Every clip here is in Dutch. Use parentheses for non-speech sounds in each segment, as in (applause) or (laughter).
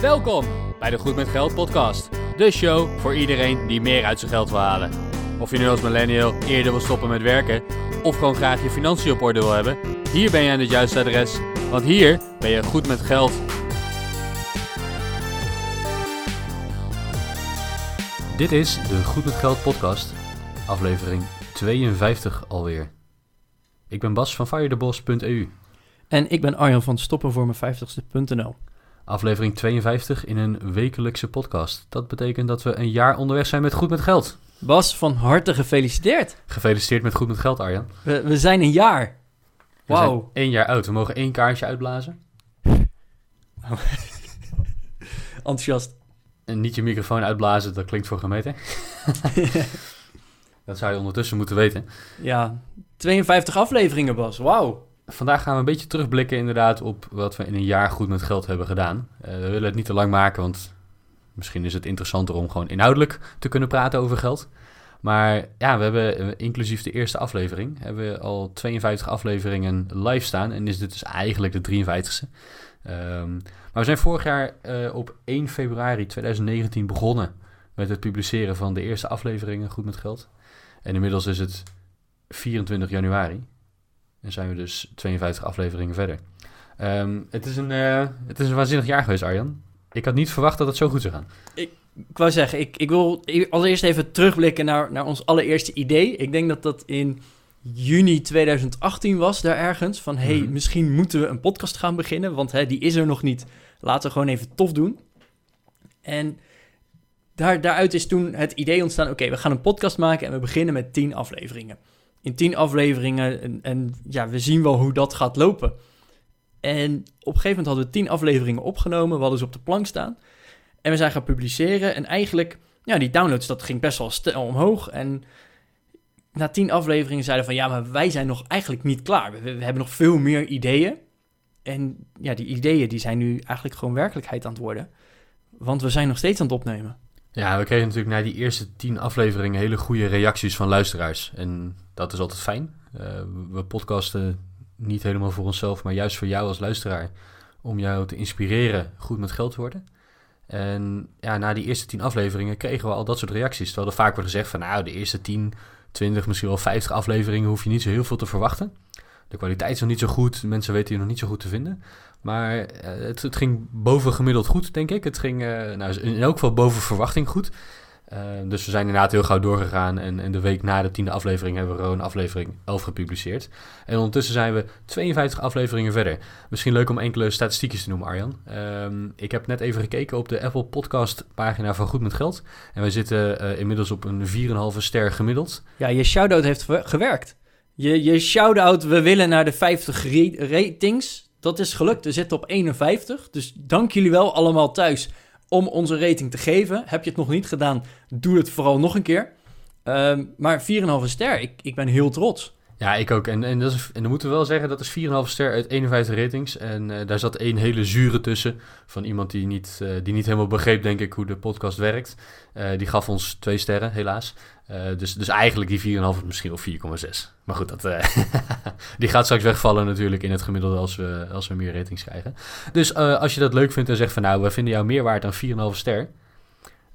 Welkom bij de Goed met Geld podcast. De show voor iedereen die meer uit zijn geld wil halen. Of je nu als millennial eerder wil stoppen met werken of gewoon graag je financiën op orde wil hebben, hier ben je aan het juiste adres, want hier ben je goed met geld. Dit is de Goed met Geld podcast, aflevering 52 alweer. Ik ben Bas van firedebos.eu. En ik ben Arjan van Stoppen voor mijn 50ste.nl. Aflevering 52 in een wekelijkse podcast. Dat betekent dat we een jaar onderweg zijn met Goed met Geld. Bas, van harte gefeliciteerd. Gefeliciteerd met Goed met Geld, Arjan. We, we zijn een jaar. We zijn Wauw. één jaar oud. We mogen één kaartje uitblazen. (laughs) Enthousiast. En niet je microfoon uitblazen, dat klinkt voor gemeten. (laughs) dat zou je ondertussen moeten weten. Ja, 52 afleveringen, Bas. Wauw. Vandaag gaan we een beetje terugblikken inderdaad op wat we in een jaar goed met geld hebben gedaan. Eh, we willen het niet te lang maken, want misschien is het interessanter om gewoon inhoudelijk te kunnen praten over geld. Maar ja, we hebben eh, inclusief de eerste aflevering, hebben we al 52 afleveringen live staan. En is dit dus eigenlijk de 53ste. Ehm, maar we zijn vorig jaar eh, op 1 februari 2019 begonnen met het publiceren van de eerste afleveringen Goed met Geld. En inmiddels is het 24 januari. En zijn we dus 52 afleveringen verder. Ehm, het, is een, eh, het is een waanzinnig jaar geweest, Arjan. Ik had niet verwacht dat het zo goed zou gaan. Ik wou zeggen, ik, ik wil allereerst even terugblikken naar, naar ons allereerste idee. Ik denk dat dat in juni 2018 was, daar ergens. Van, hey, Mhm. misschien moeten we een podcast gaan beginnen, want hè, die is er nog niet. Laten we gewoon even tof doen. En daar, daaruit is toen het idee ontstaan, oké, we gaan een podcast maken en we beginnen met 10 afleveringen. In 10 afleveringen en, en ja, we zien wel hoe dat gaat lopen. En op een gegeven moment hadden we 10 afleveringen opgenomen, we hadden ze op de plank staan. En we zijn gaan publiceren en eigenlijk, ja, die downloads, dat ging best wel snel omhoog. En na 10 afleveringen zeiden we van, ja, maar wij zijn nog eigenlijk niet klaar. We, we hebben nog veel meer ideeën. En ja, die ideeën die zijn nu eigenlijk gewoon werkelijkheid aan het worden. Want we zijn nog steeds aan het opnemen. Ja, we kregen natuurlijk na die eerste 10 afleveringen hele goede reacties van luisteraars. En dat is altijd fijn. Eh, we podcasten niet helemaal voor onszelf, maar juist voor jou als luisteraar. Om jou te inspireren goed met geld te worden. En ja, na die eerste 10 afleveringen kregen we al dat soort reacties. Terwijl er vaak wordt gezegd van nou, de eerste 10, 20, misschien wel 50 afleveringen hoef je niet zo heel veel te verwachten. De kwaliteit is nog niet zo goed, mensen weten je nog niet zo goed te vinden. Maar eh, het, ging boven gemiddeld goed, denk ik. Het ging eh, nou, in elk geval boven verwachting goed. Eh, dus we zijn inderdaad heel gauw doorgegaan. En, en de week na de tiende aflevering hebben we gewoon aflevering 11 gepubliceerd. En ondertussen zijn we 52 afleveringen verder. Misschien leuk om enkele statistiekjes te noemen, Arjan. Ehm, ik heb net even gekeken op de Apple Podcast pagina van Goed met Geld. En wij zitten inmiddels op een 4,5 ster gemiddeld. Ja, je shout-out heeft ge- gewerkt. Je, je shout-out, we willen naar de 50 re- ratings. Dat is gelukt. We zitten op 51. Dus dank jullie wel allemaal thuis om onze rating te geven. Heb je het nog niet gedaan, doe het vooral nog een keer. Ehm, maar 4,5 ster, ik, ik ben heel trots. Ja, ik ook. En, en, dat is, en dan moeten we wel zeggen, dat is 4,5 ster uit 51 ratings. En eh, daar zat één hele zure tussen. Van iemand die niet, eh, die niet helemaal begreep, denk ik, hoe de podcast werkt. Eh, die gaf ons twee sterren, helaas. Dus, dus eigenlijk die 4,5 is misschien wel 4,6. Maar goed, dat, (laughs) die gaat straks wegvallen natuurlijk in het gemiddelde als we, als we meer ratings krijgen. Dus als je dat leuk vindt en zegt van nou, we vinden jou meer waard dan 4,5 ster...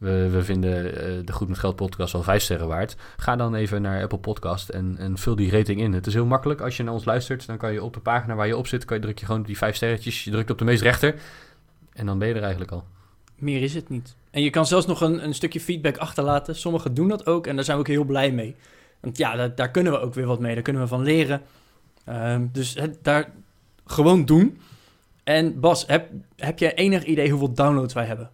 We, we vinden eh, de Goed met Geld podcast wel 5 sterren waard. Ga dan even naar Apple Podcast en, en vul die rating in. Het is heel makkelijk. Als je naar ons luistert, dan kan je op de pagina waar je op zit, kan je, druk je gewoon die 5 sterretjes. Je drukt op de meest rechter. En dan ben je er eigenlijk al. Meer is het niet. En je kan zelfs nog een, een stukje feedback achterlaten. Sommigen doen dat ook en daar zijn we ook heel blij mee. Want ja, daar, daar kunnen we ook weer wat mee. Daar kunnen we van leren. Ehm, dus daar gewoon doen. En Bas, heb, heb je enig idee hoeveel downloads wij hebben?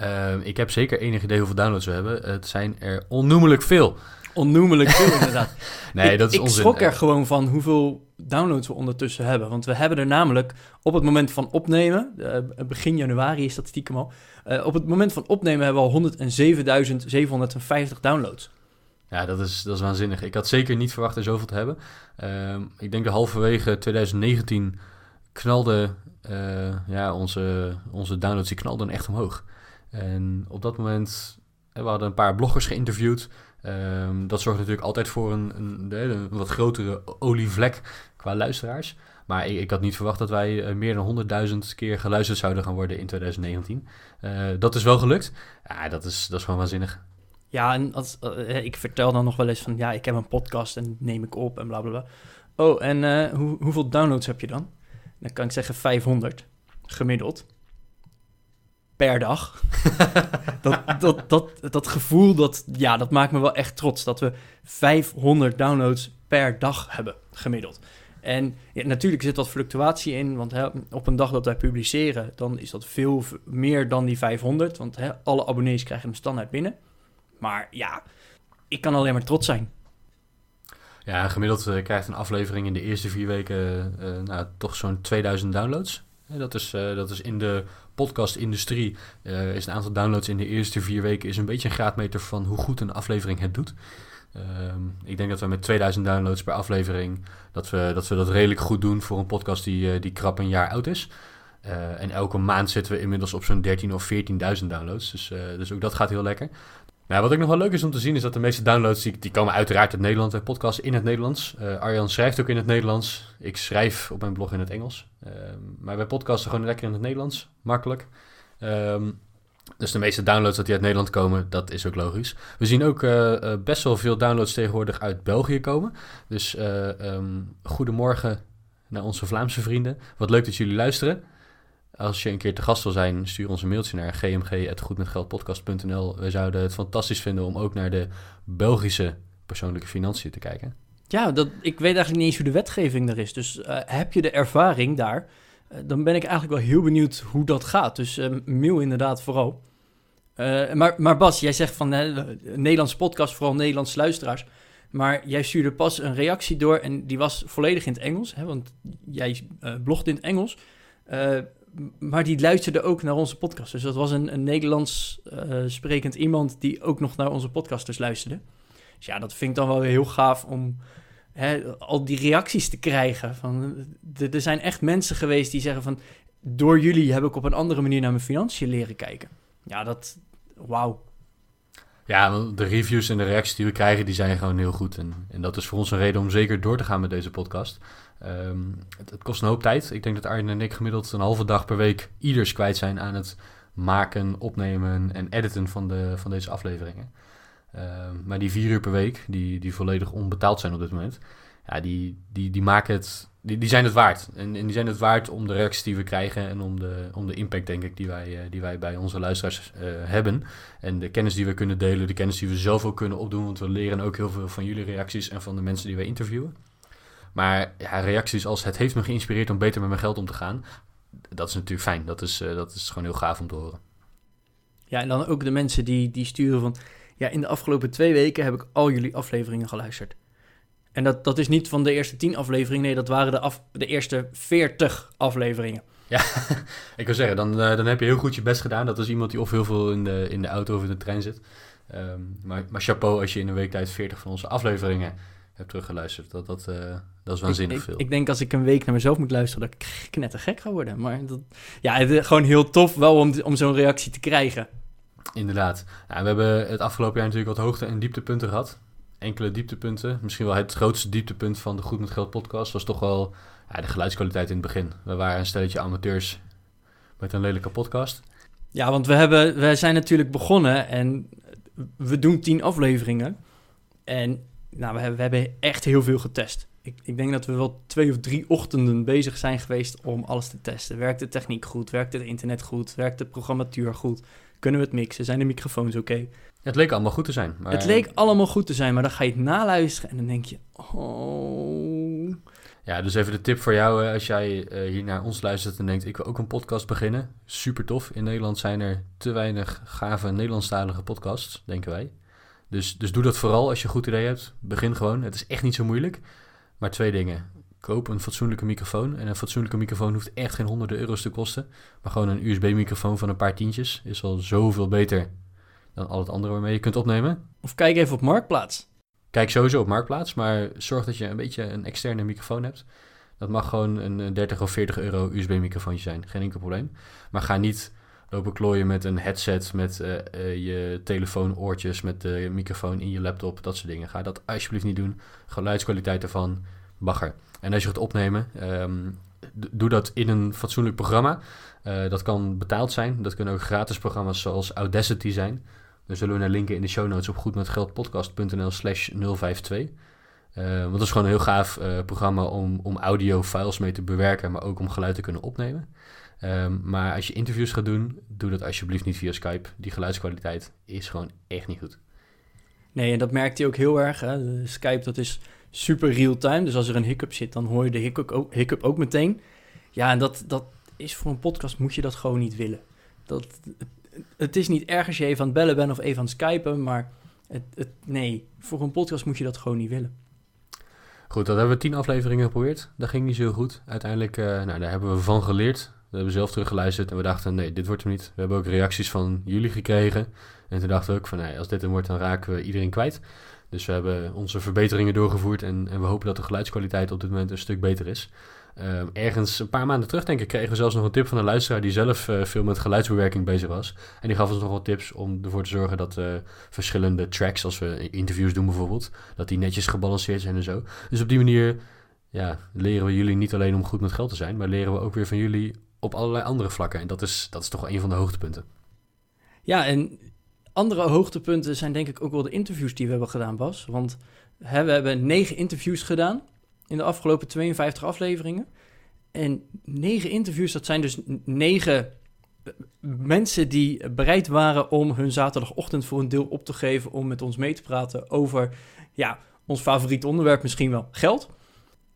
Ehm, ik heb zeker enig idee hoeveel downloads we hebben. Het zijn er onnoemelijk veel. Onnoemelijk veel (laughs) inderdaad. Nee, ik, dat is ik onzin. schrok er gewoon van hoeveel downloads we ondertussen hebben. Want we hebben er namelijk op het moment van opnemen, eh, begin januari is dat stiekem al. eh, op het moment van opnemen hebben we al 107.750 downloads. Ja, dat is, dat is waanzinnig. Ik had zeker niet verwacht er zoveel te hebben. Ehm, ik denk dat halverwege 2019 knalde eh, ja, onze, onze downloads die knalden echt omhoog. En op dat moment, we hadden een paar bloggers geïnterviewd. Ehm, dat zorgt natuurlijk altijd voor een, een, wat grotere olievlek qua luisteraars. Maar ik, ik had niet verwacht dat wij eh, meer dan 100.000 keer geluisterd zouden gaan worden in 2019. Eh, dat is wel gelukt. Ja, dat is, dat is gewoon waanzinnig. Ja, en als, eh, ik vertel dan nog wel eens van... ja, ik heb een podcast en neem ik op en bla bla bla. Oh, en hoe, hoeveel downloads heb je dan? Dan kan ik zeggen 500, gemiddeld. Per dag. (laughs) dat, dat, dat, dat gevoel, dat, ja, dat maakt me wel echt trots. Dat we 500 downloads per dag hebben, gemiddeld. En ja, natuurlijk zit wat fluctuatie in, want hè, op een dag dat wij publiceren, dan is dat veel meer dan die 500. Want hè, alle abonnees krijgen hem standaard binnen. Maar ja, ik kan alleen maar trots zijn. Ja, gemiddeld eh, krijgt een aflevering in de eerste vier weken eh, nou, toch zo'n 2000 downloads. Eh, dat, is, eh, dat is in de podcastindustrie. eh is een aantal downloads in de eerste vier weken is een beetje een graadmeter van hoe goed een aflevering het doet. Ehm, ik denk dat we met 2000 downloads per aflevering, dat we dat, we dat redelijk goed doen voor een podcast die, eh, die krap een jaar oud is. Eh, en elke maand zitten we inmiddels op zo'n 13.000 of 14.000 downloads. Dus, dus ook dat gaat heel lekker. Nou, wat ook nog wel leuk is om te zien, is dat de meeste downloads, die, komen uiteraard uit Nederland, uit podcasts in het Nederlands. Eh, Arjan schrijft ook in het Nederlands. Ik schrijf op mijn blog in het Engels. Ehm, maar wij podcasten gewoon lekker in het Nederlands, makkelijk. Ehm, dus de meeste downloads dat die uit Nederland komen, dat is ook logisch. We zien ook eh, eh, best wel veel downloads tegenwoordig uit België komen. Dus eh, ehm, goedemorgen naar onze Vlaamse vrienden. Wat leuk dat jullie luisteren. Als je een keer te gast wil zijn, stuur ons een mailtje naar gmg.goedmetgeldpodcast.nl. We zouden het fantastisch vinden om ook naar de Belgische persoonlijke financiën te kijken. Ja, dat, ik weet eigenlijk niet eens hoe de wetgeving er is. Dus eh, heb je de ervaring daar, eh, dan ben ik eigenlijk wel heel benieuwd hoe dat gaat. Dus eh, mail inderdaad vooral. Maar, maar Bas, jij zegt van Nederlandse podcast, vooral Nederlandse luisteraars. Maar jij stuurde pas een reactie door en die was volledig in het Engels. Hè, want jij blogt in het Engels. Maar die luisterde ook naar onze podcast. Dus dat was een, een Nederlands eh, sprekend iemand die ook nog naar onze podcasters luisterde. Dus ja, dat vind ik dan wel weer heel gaaf om hè, al die reacties te krijgen. Van, er zijn echt mensen geweest die zeggen van... door jullie heb ik op een andere manier naar mijn financiën leren kijken. Ja, dat... Wauw. Ja, de reviews en de reacties die we krijgen, die zijn gewoon heel goed. En, en dat is voor ons een reden om zeker door te gaan met deze podcast. Ehm, het, kost een hoop tijd. Ik denk dat Arjen en ik gemiddeld een halve dag per week ieders kwijt zijn aan het maken, opnemen en editen van, de, van deze afleveringen. Ehm, maar die vier uur per week, die, die volledig onbetaald zijn op dit moment, ja, die, die, die maken het, die, die zijn het waard. En, en die zijn het waard om de reacties die we krijgen en om de, om de impact, denk ik, die wij, eh, die wij bij onze luisteraars eh, hebben. En de kennis die we kunnen delen, de kennis die we zelf ook kunnen opdoen, want we leren ook heel veel van jullie reacties en van de mensen die wij interviewen. Maar ja, reacties als het heeft me geïnspireerd om beter met mijn geld om te gaan, dat is natuurlijk fijn. Dat is, eh, dat is gewoon heel gaaf om te horen. Ja, en dan ook de mensen die, die sturen van... Ja, in de afgelopen twee weken heb ik al jullie afleveringen geluisterd. En dat, dat is niet van de eerste tien afleveringen. Nee, dat waren de, af, de eerste veertig afleveringen. Ja, (laughs) ik wil zeggen, dan, eh, dan heb je heel goed je best gedaan. Dat is iemand die of heel veel in de, in de auto of in de trein zit. Ehm, maar, maar chapeau als je in een week tijd 40 van onze afleveringen hebt teruggeluisterd. Dat, dat, eh, dat is waanzinnig ik, ik, veel. Ik denk als ik een week naar mezelf moet luisteren... dat ik (laughs) knettergek ga worden. Maar dat, ja, het is gewoon heel tof wel om, om zo'n reactie te krijgen. Inderdaad. Nou, we hebben het afgelopen jaar natuurlijk wat hoogte- en dieptepunten gehad. Enkele dieptepunten. Misschien wel het grootste dieptepunt van de Goed met Geld podcast was toch wel ja, de geluidskwaliteit in het begin. We waren een stelletje amateurs met een lelijke podcast. Ja, want we, hebben, we zijn natuurlijk begonnen en we doen tien afleveringen. En nou, we, hebben, we hebben echt heel veel getest. Ik, ik denk dat we wel twee of drie ochtenden bezig zijn geweest om alles te testen. Werkt de techniek goed? Werkt het internet goed? Werkt de programmatuur goed? Kunnen we het mixen? Zijn de microfoons oké? Het leek allemaal goed te zijn. Maar... Het leek allemaal goed te zijn, maar dan ga je het naluisteren en dan denk je... Oh... Ja, dus even de tip voor jou eh, als jij eh, hier naar ons luistert en denkt... ik wil ook een podcast beginnen. Super tof. In Nederland zijn er te weinig gave Nederlandstalige podcasts, denken wij. Dus, dus doe dat vooral als je een goed idee hebt. Begin gewoon. Het is echt niet zo moeilijk. Maar twee dingen. Koop een fatsoenlijke microfoon. En een fatsoenlijke microfoon hoeft echt geen honderden euro's te kosten. Maar gewoon een USB-microfoon van een paar tientjes is al zoveel beter dan al het andere waarmee je kunt opnemen. Of kijk even op Marktplaats. Kijk sowieso op Marktplaats, maar zorg dat je een beetje een externe microfoon hebt. Dat mag gewoon een 30 of 40 euro USB-microfoontje zijn, geen enkel probleem. Maar ga niet lopen klooien met een headset, met uh, uh, je telefoonoortjes, met de microfoon in je laptop, dat soort dingen. Ga dat alsjeblieft niet doen. Geluidskwaliteit ervan, bagger. En als je gaat opnemen, ehm, doe dat in een fatsoenlijk programma. Eh, dat kan betaald zijn. Dat kunnen ook gratis programma's zoals Audacity zijn. Daar zullen we naar linken in de show notes op goedmetgeldpodcast.nl slash 052. Eh, want dat is gewoon een heel gaaf programma om, om audio-files mee te bewerken, maar ook om geluid te kunnen opnemen. Ehm, maar als je interviews gaat doen, doe dat alsjeblieft niet via Skype. Die geluidskwaliteit is gewoon echt niet goed. Nee, en dat merkt hij ook heel erg. Hè? Skype, dat is super real-time. Dus als er een hiccup zit, dan hoor je de hiccup ook, hiccup ook meteen. Ja, en dat, dat is voor een podcast moet je dat gewoon niet willen. Dat, het, het is niet erg als je even aan het bellen bent of even aan het skypen, maar het, het, nee, voor een podcast moet je dat gewoon niet willen. Goed, dat hebben we tien afleveringen geprobeerd. Dat ging niet zo goed. Uiteindelijk, eh, nou, daar hebben we van geleerd. We hebben zelf teruggeluisterd en we dachten, nee, dit wordt hem niet. We hebben ook reacties van jullie gekregen. En toen dachten we ook van, nee, als dit hem wordt, dan raken we iedereen kwijt. Dus we hebben onze verbeteringen doorgevoerd en, en we hopen dat de geluidskwaliteit op dit moment een stuk beter is. Ehm, ergens een paar maanden terug, denk ik, kregen we zelfs nog een tip van een luisteraar die zelf eh, veel met geluidsbewerking bezig was. En die gaf ons nog wat tips om ervoor te zorgen dat eh, verschillende tracks, als we interviews doen bijvoorbeeld, dat die netjes gebalanceerd zijn en zo. Dus op die manier ja, leren we jullie niet alleen om goed met geld te zijn, maar leren we ook weer van jullie op allerlei andere vlakken. En dat is, dat is toch wel een van de hoogtepunten. Ja, en andere hoogtepunten zijn denk ik ook wel de interviews die we hebben gedaan, Bas. Want hè, we hebben negen interviews gedaan in de afgelopen 52 afleveringen. En negen interviews, dat zijn dus negen eh, mensen die bereid waren om hun zaterdagochtend voor een deel op te geven om met ons mee te praten over, ja, ons favoriete onderwerp misschien wel, geld.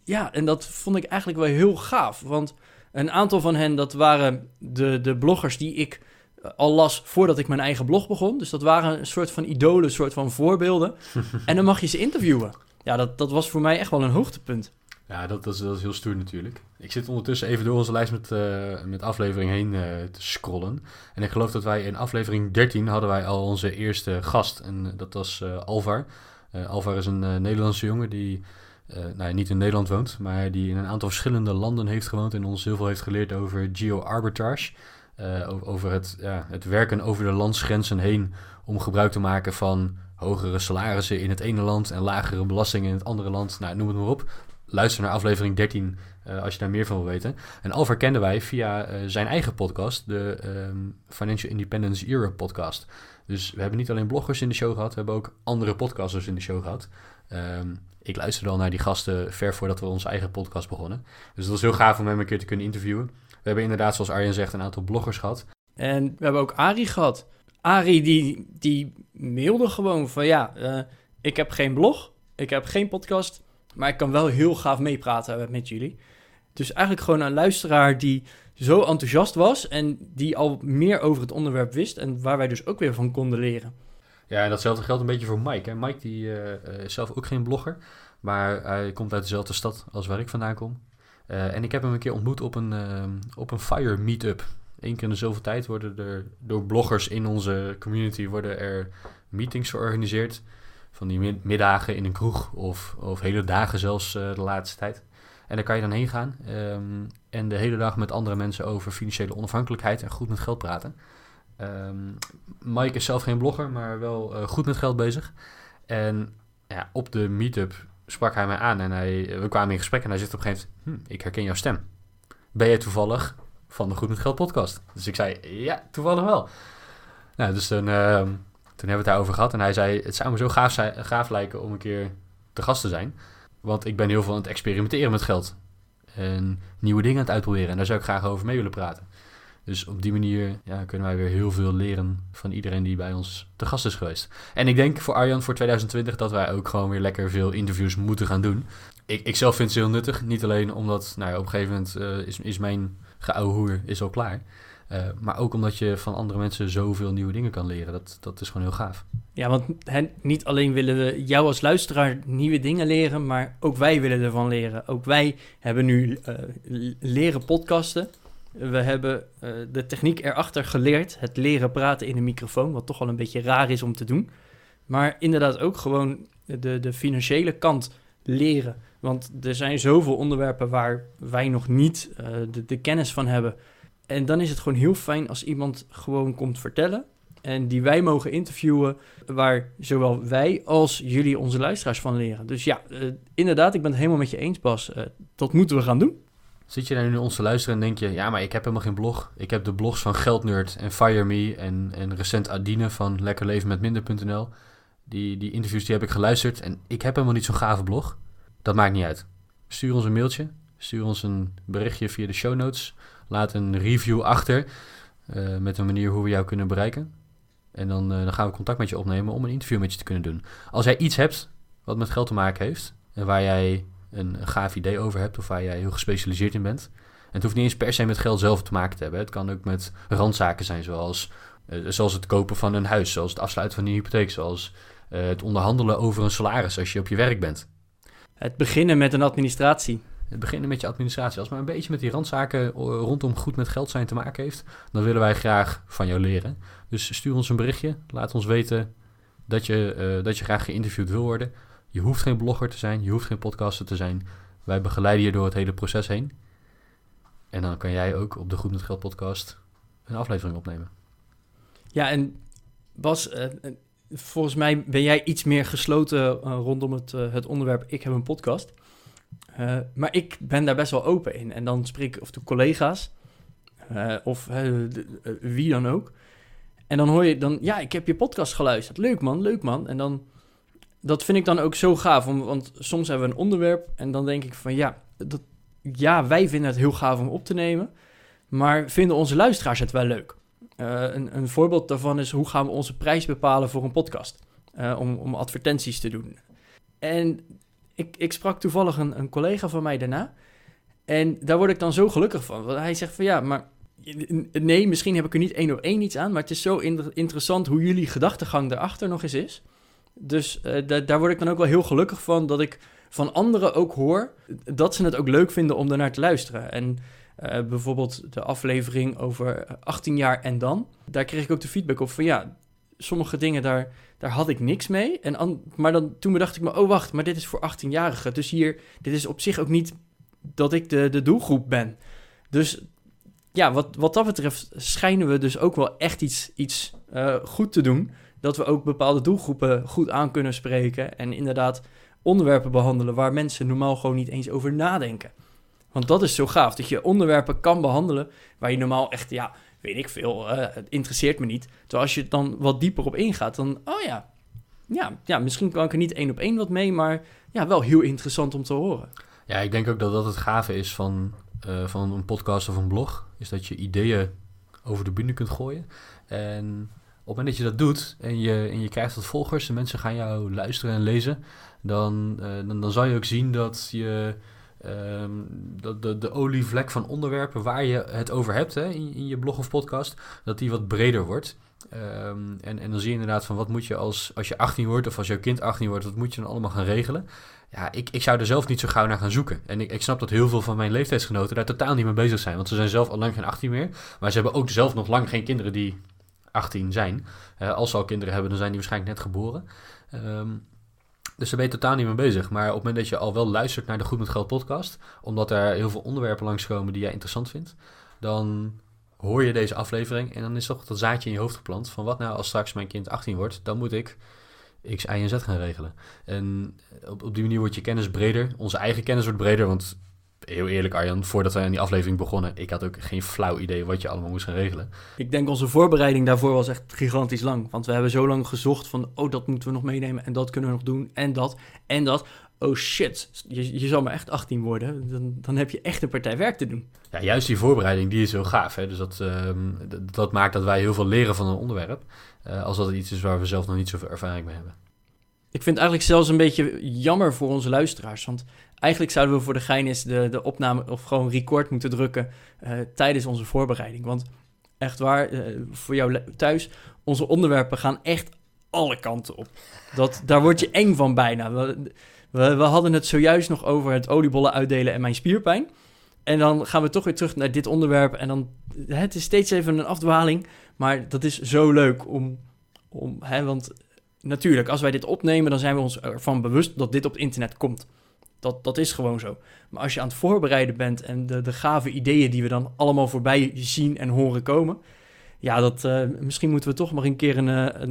Ja, en dat vond ik eigenlijk wel heel gaaf, want een aantal van hen, dat waren de, de bloggers die ik eh, al las voordat ik mijn eigen blog begon. Dus dat waren een soort van idolen, een soort van voorbeelden. (laughs) en dan mag je ze interviewen. Ja, dat, dat was voor mij echt wel een hoogtepunt. Ja, dat, dat, is, dat is heel stoer natuurlijk. Ik zit ondertussen even door onze lijst met, eh, met aflevering heen eh, te scrollen. En ik geloof dat wij in aflevering 13 hadden wij al onze eerste gast. En dat was Alvar. Alvar is een Nederlandse jongen die eh, nou, niet in Nederland woont, maar die in een aantal verschillende landen heeft gewoond en ons heel veel heeft geleerd over geo-arbitrage. Eh, over het, ja, het werken over de landsgrenzen heen om gebruik te maken van hogere salarissen in het ene land en lagere belastingen in het andere land. Nou, noem het maar op. Luister naar aflevering 13 eh, als je daar meer van wil weten. En Alvar kenden wij via zijn eigen podcast, de ehm, Financial Independence Era podcast. Dus we hebben niet alleen bloggers in de show gehad, we hebben ook andere podcasters in de show gehad. Ehm, ik luisterde al naar die gasten ver voordat we onze eigen podcast begonnen. Dus het was heel gaaf om hem een keer te kunnen interviewen. We hebben inderdaad, zoals Arjen zegt, een aantal bloggers gehad. En we hebben ook Arie gehad. Arie die, die mailde gewoon van ja, eh, ik heb geen blog, ik heb geen podcast, maar ik kan wel heel gaaf meepraten met jullie. Dus eigenlijk gewoon een luisteraar die zo enthousiast was en die al meer over het onderwerp wist en waar wij dus ook weer van konden leren. Ja, en datzelfde geldt een beetje voor Mike. Hè? Mike die, eh, eh, is zelf ook geen blogger, maar hij komt uit dezelfde stad als waar ik vandaan kom. Eh, en ik heb hem een keer ontmoet op een, op een Fire Meetup. Eén keer in de zoveel tijd worden er door bloggers in onze community worden er meetings georganiseerd. Van die mid- middagen in een kroeg of, of hele dagen zelfs de laatste tijd. En daar kan je dan heen gaan ehm, en de hele dag met andere mensen over financiële onafhankelijkheid en goed met geld praten. Ehm, Mike is zelf geen blogger, maar wel eh, goed met geld bezig. En ja, op de meetup sprak hij mij aan en hij, we kwamen in gesprek en hij zegt op een gegeven moment, hm, ik herken jouw stem. Ben jij toevallig van de Goed met Geld podcast? Dus ik zei, ja, toevallig wel. Nou, dus toen, ehm, toen hebben we het daarover gehad en hij zei, het zou me zo gaaf, gaaf lijken om een keer te gast te zijn. Want ik ben heel veel aan het experimenteren met geld. En nieuwe dingen aan het uitproberen. En daar zou ik graag over mee willen praten. Dus op die manier ja, kunnen wij weer heel veel leren van iedereen die bij ons te gast is geweest. En ik denk voor Arjan voor 2020 dat wij ook gewoon weer lekker veel interviews moeten gaan doen. Ik, ik zelf vind ze heel nuttig. Niet alleen omdat nou ja, op een gegeven moment eh, is, mijn geouwe hoer is al klaar. Eh, maar ook omdat je van andere mensen zoveel nieuwe dingen kan leren. Dat, dat is gewoon heel gaaf. Ja, want niet alleen willen we jou als luisteraar nieuwe dingen leren, maar ook wij willen ervan leren. Ook wij hebben nu eh, leren podcasten. We hebben eh, de techniek erachter geleerd, het leren praten in een microfoon, wat toch wel een beetje raar is om te doen. Maar inderdaad ook gewoon de, de financiële kant leren. Want er zijn zoveel onderwerpen waar wij nog niet eh, de, de kennis van hebben. En dan is het gewoon heel fijn als iemand gewoon komt vertellen en die wij mogen interviewen, waar zowel wij als jullie onze luisteraars van leren. Dus ja, uh, inderdaad, ik ben het helemaal met je eens, Bas. Dat moeten we gaan doen. Zit je daar nu naar ons te luisteren en denk je, ja, maar ik heb helemaal geen blog. Ik heb de blogs van Geldnerd en FireMe en, en recent Adine van lekkerlevenmetminder.nl. Die, die interviews die heb ik geluisterd en ik heb helemaal niet zo'n gave blog. Dat maakt niet uit. Stuur ons een mailtje, stuur ons een berichtje via de show notes. Laat een review achter uh, met een manier hoe we jou kunnen bereiken. En dan, uh, dan gaan we contact met je opnemen om een interview met je te kunnen doen. Als jij iets hebt wat met geld te maken heeft en waar jij een, een gaaf idee over hebt of waar jij heel gespecialiseerd in bent. En het hoeft niet eens per se met geld zelf te maken te hebben. Het kan ook met randzaken zijn, zoals, uh, zoals het kopen van een huis, zoals het afsluiten van een hypotheek, zoals uh, het onderhandelen over een salaris als je op je werk bent. Het beginnen met een administratie. Het beginnen met je administratie. Als maar een beetje met die randzaken rondom goed met geld zijn te maken heeft, dan willen wij graag van jou leren. Dus stuur ons een berichtje. Laat ons weten dat je, uh, dat je graag geïnterviewd wil worden. Je hoeft geen blogger te zijn, je hoeft geen podcaster te zijn. Wij begeleiden je door het hele proces heen. En dan kan jij ook op de Goed met Geld podcast een aflevering opnemen. Ja, en Bas, uh, volgens mij ben jij iets meer gesloten uh, rondom het, het onderwerp Ik heb een podcast. Maar ik ben daar best wel open in. En dan spreek ik of de collega's of wie dan ook. En dan hoor je dan, ja, ik heb je podcast geluisterd. Leuk man, leuk man. En dan, dat vind ik dan ook zo gaaf. Om, want soms hebben we een onderwerp en dan denk ik van, ja, dat, ja, wij vinden het heel gaaf om op te nemen. Maar vinden onze luisteraars het wel leuk? Uh, een, een, voorbeeld daarvan is hoe gaan we onze prijs bepalen voor een podcast? Uh, om, om, advertenties te doen. En ik, ik sprak toevallig een, een, collega van mij daarna. En daar word ik dan zo gelukkig van. Want hij zegt van ja, maar nee, misschien heb ik er niet één op één iets aan. Maar het is zo in, interessant hoe jullie gedachtegang daarachter nog eens is. Dus da, daar word ik dan ook wel heel gelukkig van dat ik van anderen ook hoor dat ze het ook leuk vinden om ernaar te luisteren. En uh, bijvoorbeeld de aflevering over 18 jaar en dan. Daar kreeg ik ook de feedback op van ja, sommige dingen daar, daar had ik niks mee. En maar dan, toen bedacht ik me, oh wacht, maar dit is voor 18-jarigen. Dus hier, dit is op zich ook niet dat ik de, de doelgroep ben. Dus ja, wat, wat dat betreft schijnen we dus ook wel echt iets, iets uh, goed te doen. Dat we ook bepaalde doelgroepen goed aan kunnen spreken. En inderdaad onderwerpen behandelen waar mensen normaal gewoon niet eens over nadenken. Want dat is zo gaaf, dat je onderwerpen kan behandelen waar je normaal echt, ja, weet ik veel, uh, het interesseert me niet. Terwijl als je dan wat dieper op ingaat, dan, oh ja, ja, ja misschien kan ik er niet één op één wat mee, maar ja, wel heel interessant om te horen. Ja, ik denk ook dat dat het gave is van, uh, van een podcast of een blog, is dat je ideeën over de bühne kunt gooien. En op het moment dat je dat doet en je, en je krijgt wat volgers en mensen gaan jou luisteren en lezen, dan, uh, dan, dan zal je ook zien dat je Um, de, de, de olievlek van onderwerpen waar je het over hebt hè, in, in je blog of podcast, dat die wat breder wordt. Um, en, en dan zie je inderdaad van wat moet je als, als je 18 wordt of als jouw kind 18 wordt, wat moet je dan allemaal gaan regelen. Ja, ik, ik zou er zelf niet zo gauw naar gaan zoeken. En ik, ik snap dat heel veel van mijn leeftijdsgenoten daar totaal niet mee bezig zijn. Want ze zijn zelf al lang geen 18 meer. Maar ze hebben ook zelf nog lang geen kinderen die 18 zijn. Uh, als ze al kinderen hebben, dan zijn die waarschijnlijk net geboren. Um, dus daar ben je totaal niet mee bezig. Maar op het moment dat je al wel luistert naar de Goed met Geld podcast, omdat er heel veel onderwerpen langskomen die jij interessant vindt, dan hoor je deze aflevering en dan is toch dat zaadje in je hoofd geplant van wat nou als straks mijn kind 18 wordt, dan moet ik X, Y en Z gaan regelen. En op, op die manier wordt je kennis breder, onze eigen kennis wordt breder, want heel eerlijk Arjan, voordat wij aan die aflevering begonnen, ik had ook geen flauw idee wat je allemaal moest gaan regelen. Ik denk onze voorbereiding daarvoor was echt gigantisch lang. Want we hebben zo lang gezocht van, oh dat moeten we nog meenemen en dat kunnen we nog doen en dat en dat. Oh shit, je, je zal maar echt 18 worden. Dan, dan heb je echt een partij werk te doen. Ja, juist die voorbereiding, die is heel gaaf. Hè? Dus dat, um, dat maakt dat wij heel veel leren van een onderwerp. Uh, als dat iets is waar we zelf nog niet zoveel ervaring mee hebben. Ik vind het eigenlijk zelfs een beetje jammer voor onze luisteraars. Want eigenlijk zouden we voor de gein is de, de opname of gewoon record moeten drukken uh, tijdens onze voorbereiding. Want echt waar, uh, voor jou thuis, onze onderwerpen gaan echt alle kanten op. Dat, daar word je eng van bijna. We, we, we hadden het zojuist nog over het oliebollen uitdelen en mijn spierpijn. En dan gaan we toch weer terug naar dit onderwerp. En dan, het is steeds even een afdwaling. Maar dat is zo leuk om, om hè, want natuurlijk, als wij dit opnemen, dan zijn we ons ervan bewust dat dit op het internet komt. Dat, dat is gewoon zo. Maar als je aan het voorbereiden bent en de, de gave ideeën die we dan allemaal voorbij zien en horen komen, ja, dat, eh, misschien moeten we toch maar een keer een,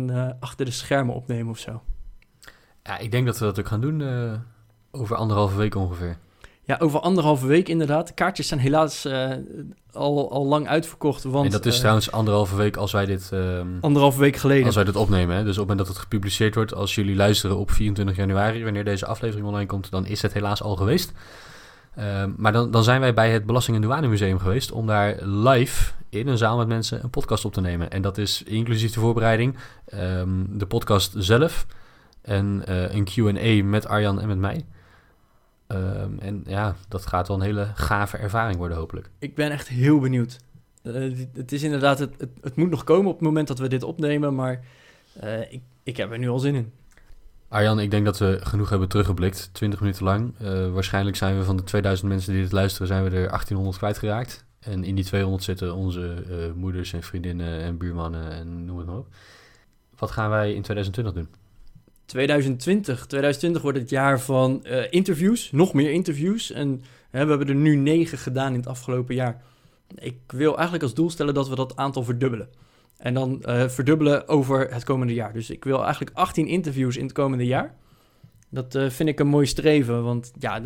eh, eh, achter de schermen opnemen of zo. Ja, ik denk dat we dat ook gaan doen over anderhalve week ongeveer. Ja, over anderhalve week inderdaad. De kaartjes zijn helaas eh, al, al lang uitverkocht, want en dat is eh, trouwens anderhalve week als wij dit, ehm, anderhalve week geleden. als wij dit opnemen. Hè? Dus op het moment dat het gepubliceerd wordt, als jullie luisteren op 24 januari, wanneer deze aflevering online komt, dan is het helaas al geweest. Ehm, maar dan, dan zijn wij bij het Belasting- en Douanemuseum geweest om daar live in een zaal met mensen een podcast op te nemen. En dat is inclusief de voorbereiding, ehm, de podcast zelf en eh, een Q&A met Arjan en met mij. Ehm, en ja, dat gaat wel een hele gave ervaring worden hopelijk. Ik ben echt heel benieuwd. Eh, het is inderdaad, het, het, het moet nog komen op het moment dat we dit opnemen, maar eh, ik, ik heb er nu al zin in. Arjan, ik denk dat we genoeg hebben teruggeblikt. 20 minuten lang. Eh, waarschijnlijk zijn we van de 2000 mensen die dit luisteren, zijn we er 1800 kwijtgeraakt. En in die 200 zitten onze moeders en vriendinnen en buurmannen en noem het maar op. Wat gaan wij in 2020 doen? 2020. 2020 wordt het jaar van eh, interviews, nog meer interviews. En hè, we hebben er nu negen gedaan in het afgelopen jaar. Ik wil eigenlijk als doel stellen dat we dat aantal verdubbelen. En dan eh, verdubbelen over het komende jaar. Dus ik wil eigenlijk 18 interviews in het komende jaar. Dat eh, vind ik een mooi streven, want ja,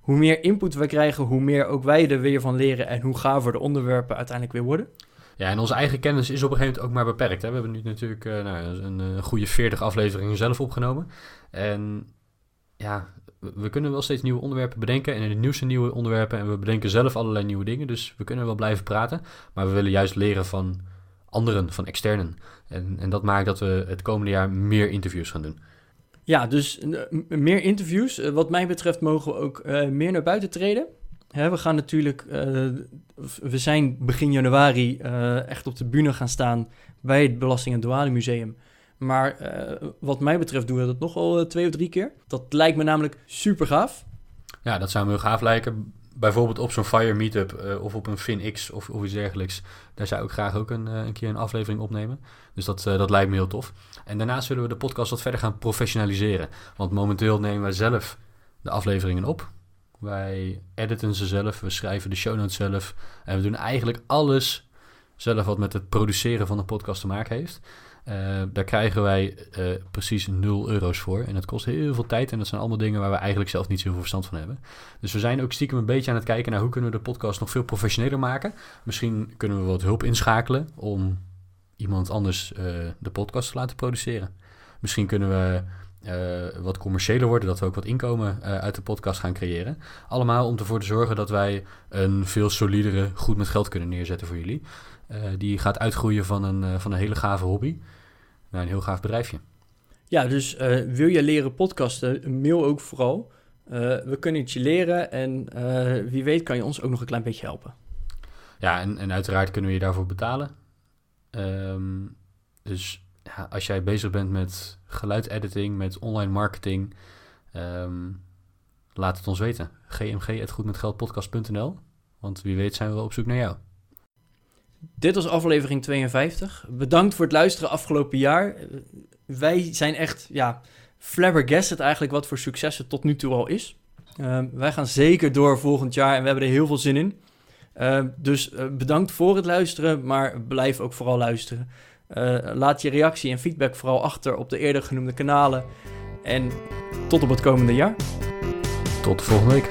hoe meer input we krijgen, hoe meer ook wij er weer van leren en hoe gaver de onderwerpen uiteindelijk weer worden. Ja, en onze eigen kennis is op een gegeven moment ook maar beperkt. Hè? We hebben nu natuurlijk eh, nou, een, een goede 40 afleveringen zelf opgenomen. En ja, we, kunnen wel steeds nieuwe onderwerpen bedenken. En in het nieuwste nieuwe onderwerpen. En we bedenken zelf allerlei nieuwe dingen. Dus we kunnen wel blijven praten. Maar we willen juist leren van anderen, van externen. En, en dat maakt dat we het komende jaar meer interviews gaan doen. Ja, dus eh, meer interviews. Eh, wat mij betreft mogen we ook eh, meer naar buiten treden. Hè, we gaan natuurlijk, eh, we zijn begin januari eh, echt op de bühne gaan staan bij het Belasting- en Douanemuseum. Maar eh, wat mij betreft doen we dat nog wel eh, twee of drie keer. Dat lijkt me namelijk super gaaf. Ja, dat zou me heel gaaf lijken. Bijvoorbeeld op zo'n Fire Meetup of op een FinX of, of iets dergelijks. Daar zou ik graag ook een, een keer een aflevering opnemen. Dus dat, dat lijkt me heel tof. En daarnaast zullen we de podcast wat verder gaan professionaliseren. Want momenteel nemen wij zelf de afleveringen op. Wij editen ze zelf, we schrijven de show notes zelf. En we doen eigenlijk alles zelf wat met het produceren van een podcast te maken heeft. Eh, daar krijgen wij eh, precies 0 euro's voor. En dat kost heel veel tijd. En dat zijn allemaal dingen waar we eigenlijk zelf niet zoveel verstand van hebben. Dus we zijn ook stiekem een beetje aan het kijken naar hoe kunnen we de podcast nog veel professioneler maken. Misschien kunnen we wat hulp inschakelen om iemand anders eh, de podcast te laten produceren. Misschien kunnen we wat commerciëler worden, dat we ook wat inkomen eh, uit de podcast gaan creëren. Allemaal om ervoor te zorgen dat wij een veel solidere, goed met geld kunnen neerzetten voor jullie. Eh, die gaat uitgroeien van een, eh, van een hele gave hobby naar een heel gaaf bedrijfje. Ja, dus eh, wil je leren podcasten, mail ook vooral. Eh, we kunnen het je leren en eh, wie weet kan je ons ook nog een klein beetje helpen. Ja, en, en uiteraard kunnen we je daarvoor betalen. Ehm, dus ja, als jij bezig bent met geluidediting, met online marketing, ehm, laat het ons weten. gmg.goedmetgeldpodcast.nl Want wie weet zijn we op zoek naar jou. Dit was aflevering 52. Bedankt voor het luisteren afgelopen jaar. Wij zijn echt, ja, flabbergasted eigenlijk wat voor succes het tot nu toe al is. Eh, wij gaan zeker door volgend jaar en we hebben er heel veel zin in. Eh, dus eh, bedankt voor het luisteren, maar blijf ook vooral luisteren. Eh, laat je reactie en feedback vooral achter op de eerder genoemde kanalen. En tot op het komende jaar. Tot de volgende week.